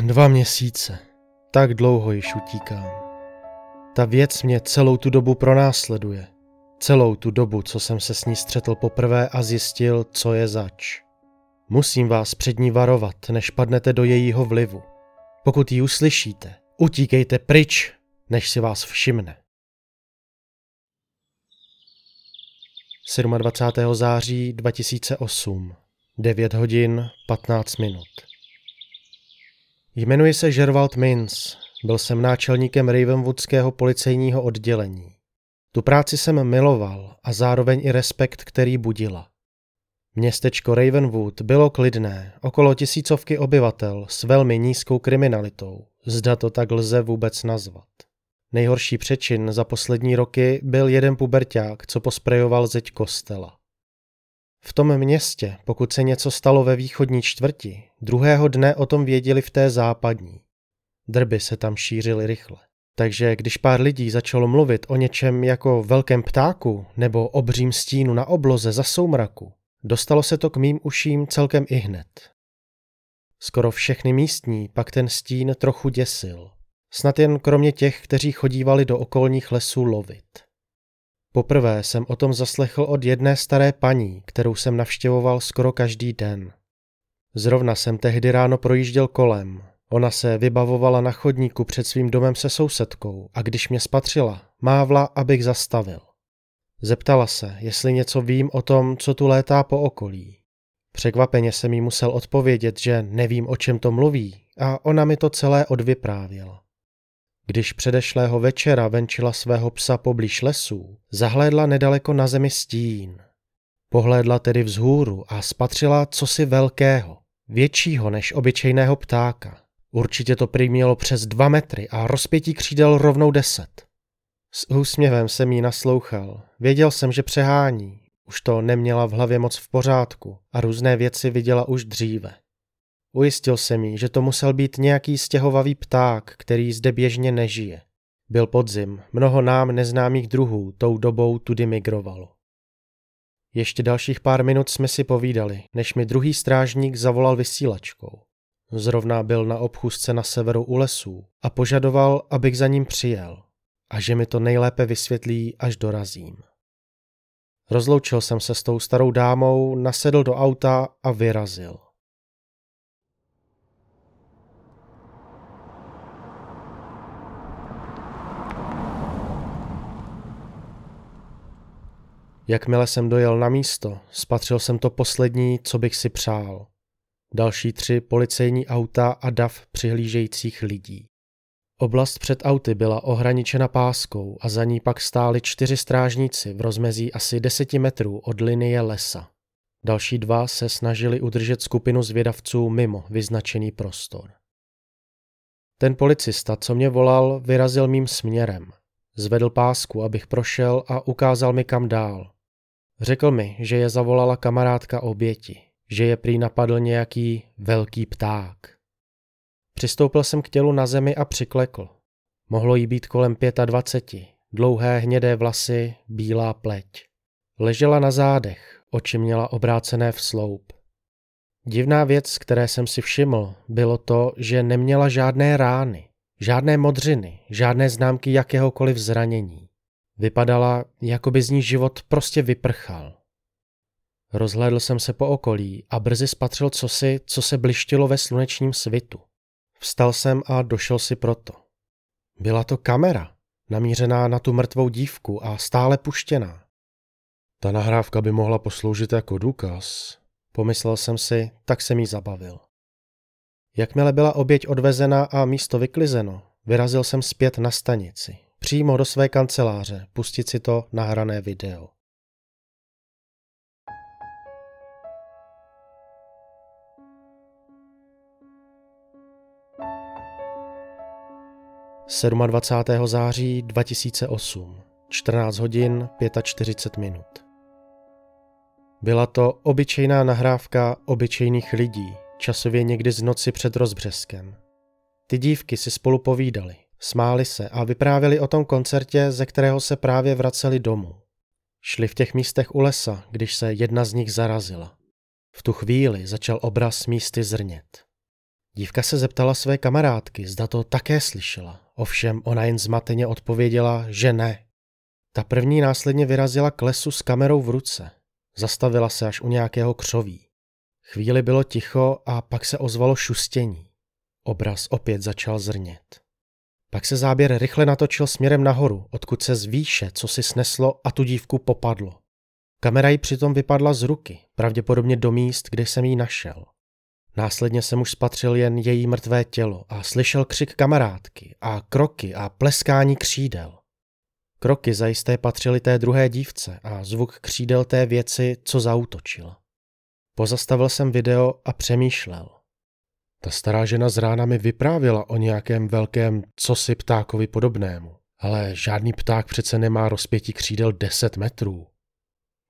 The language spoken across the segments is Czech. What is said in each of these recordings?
Dva měsíce. Tak dlouho již utíkám. Ta věc mě celou tu dobu pronásleduje. Celou tu dobu, co jsem se s ní střetl poprvé a zjistil, co je zač. Musím vás před ní varovat, než padnete do jejího vlivu. Pokud ji uslyšíte, utíkejte pryč, než si vás všimne. 27. září 2008 9 hodin 15 minut Jmenuji se Gervald Mins, byl jsem náčelníkem Ravenwoodského policejního oddělení. Tu práci jsem miloval a zároveň i respekt, který budila. Městečko Ravenwood bylo klidné, okolo tisícovky obyvatel s velmi nízkou kriminalitou, zda to tak lze vůbec nazvat. Nejhorší přečin za poslední roky byl jeden puberták, co posprejoval zeď kostela. V tom městě, pokud se něco stalo ve východní čtvrti, druhého dne o tom věděli v té západní. Drby se tam šířily rychle. Takže když pár lidí začalo mluvit o něčem jako velkém ptáku nebo obřím stínu na obloze za soumraku, dostalo se to k mým uším celkem i hned. Skoro všechny místní pak ten stín trochu děsil. Snad jen kromě těch, kteří chodívali do okolních lesů lovit. Poprvé jsem o tom zaslechl od jedné staré paní, kterou jsem navštěvoval skoro každý den. Zrovna jsem tehdy ráno projížděl kolem. Ona se vybavovala na chodníku před svým domem se sousedkou a když mě spatřila, mávla, abych zastavil. Zeptala se, jestli něco vím o tom, co tu létá po okolí. Překvapeně jsem jí musel odpovědět, že nevím, o čem to mluví a ona mi to celé odvyprávěla. Když předešlého večera venčila svého psa poblíž lesů, zahlédla nedaleko na zemi stín. Pohlédla tedy vzhůru a spatřila cosi velkého, většího než obyčejného ptáka. Určitě to prý mělo přes dva metry a rozpětí křídel rovnou deset. S úsměvem jsem jí naslouchal. Věděl jsem, že přehání. Už to neměla v hlavě moc v pořádku a různé věci viděla už dříve. Ujistil se mi, že to musel být nějaký stěhovavý pták, který zde běžně nežije. Byl podzim, mnoho nám neznámých druhů tou dobou tudy migrovalo. Ještě dalších pár minut jsme si povídali, než mi druhý strážník zavolal vysílačkou. Zrovna byl na obchůzce na severu u lesů a požadoval, abych za ním přijel a že mi to nejlépe vysvětlí, až dorazím. Rozloučil jsem se s tou starou dámou, nasedl do auta a vyrazil. Jakmile jsem dojel na místo, spatřil jsem to poslední, co bych si přál. Další tři policejní auta a dav přihlížejících lidí. Oblast před auty byla ohraničena páskou a za ní pak stáli čtyři strážníci v rozmezí asi deseti metrů od linie lesa. Další dva se snažili udržet skupinu zvědavců mimo vyznačený prostor. Ten policista, co mě volal, vyrazil mým směrem. Zvedl pásku, abych prošel a ukázal mi kam dál. Řekl mi, že je zavolala kamarádka oběti, že je prý napadl nějaký velký pták. Přistoupil jsem k tělu na zemi a přiklekl. Mohlo jí být kolem pětadvaceti, dlouhé hnědé vlasy, bílá pleť. Ležela na zádech, oči měla obrácené v sloup. Divná věc, které jsem si všiml, bylo to, že neměla žádné rány, žádné modřiny, žádné známky jakéhokoliv zranění. Vypadala, jako by z ní život prostě vyprchal. Rozhlédl jsem se po okolí a brzy spatřil cosi, co se blištilo ve slunečním svitu. Vstal jsem a došel si proto. Byla to kamera, namířená na tu mrtvou dívku a stále puštěná. Ta nahrávka by mohla posloužit jako důkaz. Pomyslel jsem si, tak jsem jí zabavil. Jakmile byla oběť odvezena a místo vyklizeno, vyrazil jsem zpět na stanici přímo do své kanceláře, pustit si to nahrané video. Sedma 27. září 2008, 14 hodin 45 minut. Byla to obyčejná nahrávka obyčejných lidí, časově někdy z noci před rozbřeskem. Ty dívky si spolu povídali. Smáli se a vyprávěli o tom koncertě, ze kterého se právě vraceli domů. Šli v těch místech u lesa, když se jedna z nich zarazila. V tu chvíli začal obraz místy zrnět. Dívka se zeptala své kamarádky, zda to také slyšela. Ovšem ona jen zmateně odpověděla, že ne. Ta první následně vyrazila k lesu s kamerou v ruce. Zastavila se až u nějakého křoví. Chvíli bylo ticho a pak se ozvalo šustění. Obraz opět začal zrnět. Pak se záběr rychle natočil směrem nahoru, odkud se z výše, co si sneslo a tu dívku popadlo. Kamera jí přitom vypadla z ruky, pravděpodobně do míst, kde jsem ji našel. Následně jsem už spatřil jen její mrtvé tělo a slyšel křik kamarádky a kroky a pleskání křídel. Kroky zajisté patřily té druhé dívce a zvuk křídel té věci, co zautočila. Pozastavil jsem video a přemýšlel. Ta stará žena z rána mi vyprávěla o nějakém velkém cosi ptákovi podobnému, ale žádný pták přece nemá rozpětí křídel 10 metrů.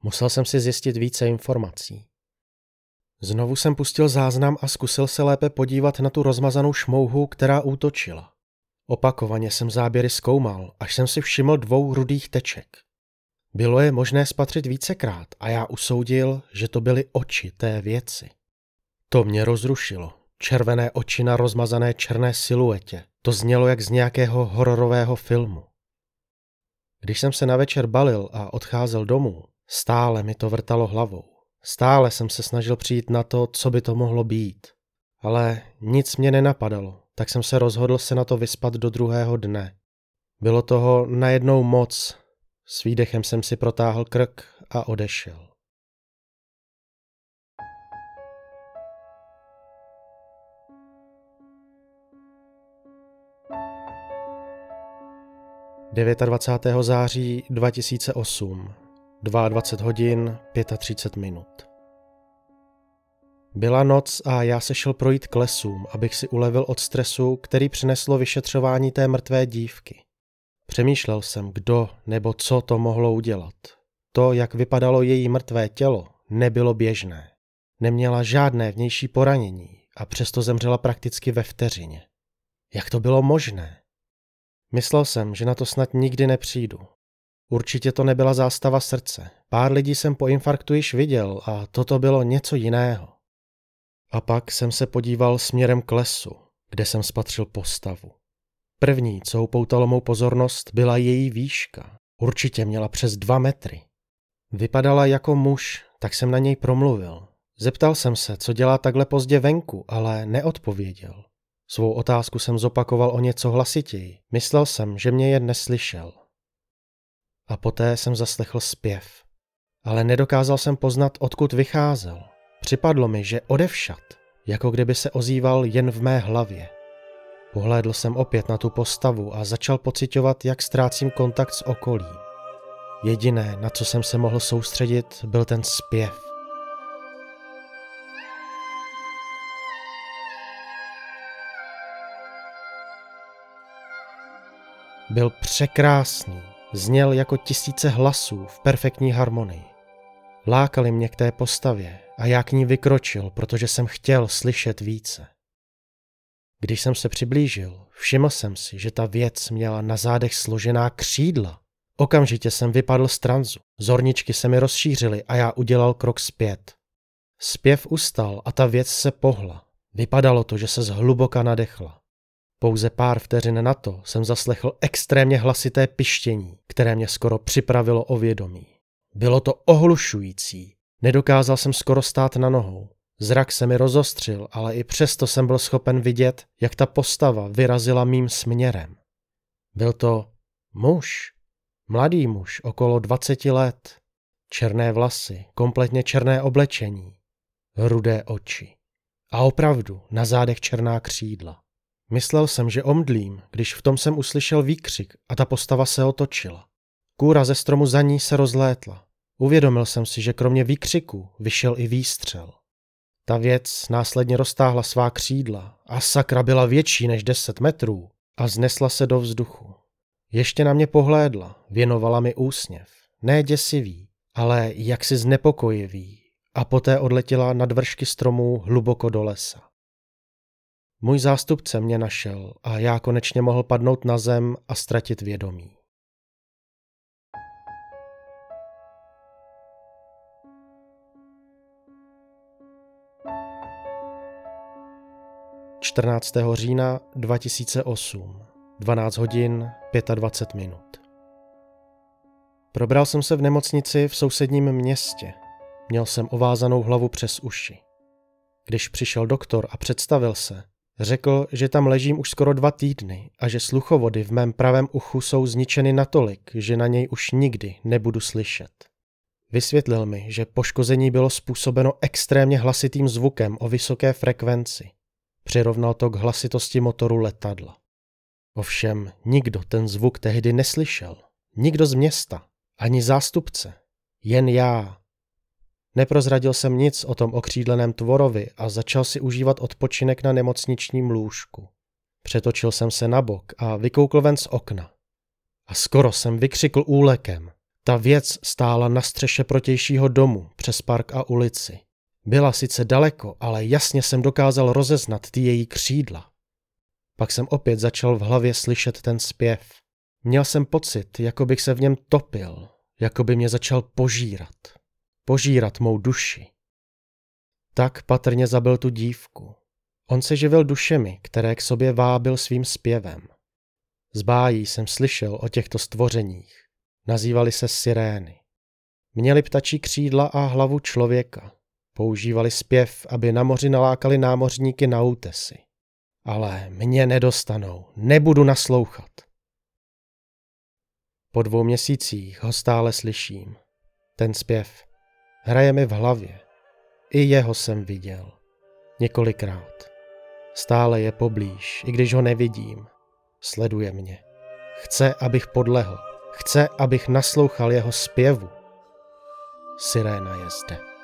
Musel jsem si zjistit více informací. Znovu jsem pustil záznam a zkusil se lépe podívat na tu rozmazanou šmouhu, která útočila. Opakovaně jsem záběry zkoumal, až jsem si všiml dvou rudých teček. Bylo je možné spatřit vícekrát a já usoudil, že to byly oči té věci. To mě rozrušilo. Červené oči na rozmazané černé siluetě. To znělo jak z nějakého hororového filmu. Když jsem se na večer balil a odcházel domů, stále mi to vrtalo hlavou. Stále jsem se snažil přijít na to, co by to mohlo být. Ale nic mě nenapadalo, tak jsem se rozhodl se na to vyspat do druhého dne. Bylo toho najednou moc. S výdechem jsem si protáhl krk a odešel. Devětadvacátého září 2008 22 hodin 35 minut. Byla noc a já se šel projít k lesům, abych si ulevil od stresu, který přineslo vyšetřování té mrtvé dívky. Přemýšlel jsem, kdo nebo co to mohlo udělat. To, jak vypadalo její mrtvé tělo, nebylo běžné. Neměla žádné vnější poranění a přesto zemřela prakticky ve vteřině. Jak to bylo možné? Myslel jsem, že na to snad nikdy nepřijdu, Určitě to nebyla zástava srdce. Pár lidí jsem po infarktu již viděl a toto bylo něco jiného. A pak jsem se podíval směrem k lesu, kde jsem spatřil postavu. První, co upoutalo mou pozornost, byla její výška. Určitě měla přes dva metry. Vypadala jako muž, tak jsem na něj promluvil. Zeptal jsem se, co dělá takhle pozdě venku, ale neodpověděl. Svou otázku jsem zopakoval o něco hlasitěji. Myslel jsem, že mě jen neslyšel. A poté jsem zaslechl zpěv. Ale nedokázal jsem poznat, odkud vycházel. Připadlo mi, že odevšat, jako kdyby se ozýval jen v mé hlavě. Pohlédl jsem opět na tu postavu a začal pocitovat, jak ztrácím kontakt s okolím. Jediné, na co jsem se mohl soustředit, byl ten zpěv. Byl překrásný, Zněl jako tisíce hlasů v perfektní harmonii. Lákali mě k té postavě a já k ní vykročil, protože jsem chtěl slyšet více. Když jsem se přiblížil, všiml jsem si, že ta věc měla na zádech složená křídla. Okamžitě jsem vypadl z tranzu, zorničky se mi rozšířily a já udělal krok zpět. Zpěv ustal a ta věc se pohla. Vypadalo to, že se zhluboka nadechla. Pouze pár vteřin na to jsem zaslechl extrémně hlasité pištění, které mě skoro připravilo o vědomí. Bylo to ohlušující. Nedokázal jsem skoro stát na nohou. Zrak se mi rozostřil, ale i přesto jsem byl schopen vidět, jak ta postava vyrazila mým směrem. Byl to muž, mladý muž, okolo 20 let, černé vlasy, kompletně černé oblečení, rudé oči a opravdu na zádech černá křídla. Myslel jsem, že omdlím, když v tom jsem uslyšel výkřik a ta postava se otočila. Kůra ze stromu za ní se rozlétla. Uvědomil jsem si, že kromě výkřiku vyšel i výstřel. Ta věc následně roztáhla svá křídla a sakra byla větší než 10 metrů a znesla se do vzduchu. Ještě na mě pohlédla, věnovala mi úsměv. Ne děsivý, ale jaksi znepokojivý a poté odletěla nad vršky stromů hluboko do lesa. Můj zástupce mě našel a já konečně mohl padnout na zem a ztratit vědomí. 14. října 2008, 12 hodin 25 minut. Probral jsem se v nemocnici v sousedním městě. Měl jsem ovázanou hlavu přes uši. Když přišel doktor a představil se, řekl, že tam ležím už skoro dva týdny a že sluchovody v mém pravém uchu jsou zničeny natolik, že na něj už nikdy nebudu slyšet. Vysvětlil mi, že poškození bylo způsobeno extrémně hlasitým zvukem o vysoké frekvenci. Přirovnal to k hlasitosti motoru letadla. Ovšem nikdo ten zvuk tehdy neslyšel. Nikdo z města, ani zástupce. Jen já. Neprozradil jsem nic o tom okřídleném tvorovi a začal si užívat odpočinek na nemocničním lůžku. Přetočil jsem se na bok a vykoukl ven z okna. A skoro jsem vykřikl úlekem. Ta věc stála na střeše protějšího domu přes park a ulici. Byla sice daleko, ale jasně jsem dokázal rozeznat ty její křídla. Pak jsem opět začal v hlavě slyšet ten zpěv. Měl jsem pocit, jako bych se v něm topil, jako by mě začal požírat. Požírat mou duši. Tak patrně zabil tu dívku. On se živil dušemi, které k sobě vábil svým zpěvem. Z bájí jsem slyšel o těchto stvořeních. Nazývali se sirény. Měli ptačí křídla a hlavu člověka. Používali zpěv, aby na moři nalákali námořníky na útesy. Ale mě nedostanou, nebudu naslouchat. Po dvou měsících ho stále slyším. Ten zpěv hraje mi v hlavě. I jeho jsem viděl. Několikrát. Stále je poblíž, i když ho nevidím. Sleduje mě. Chce, abych podlehl. Chce, abych naslouchal jeho zpěvu. Siréna je zde.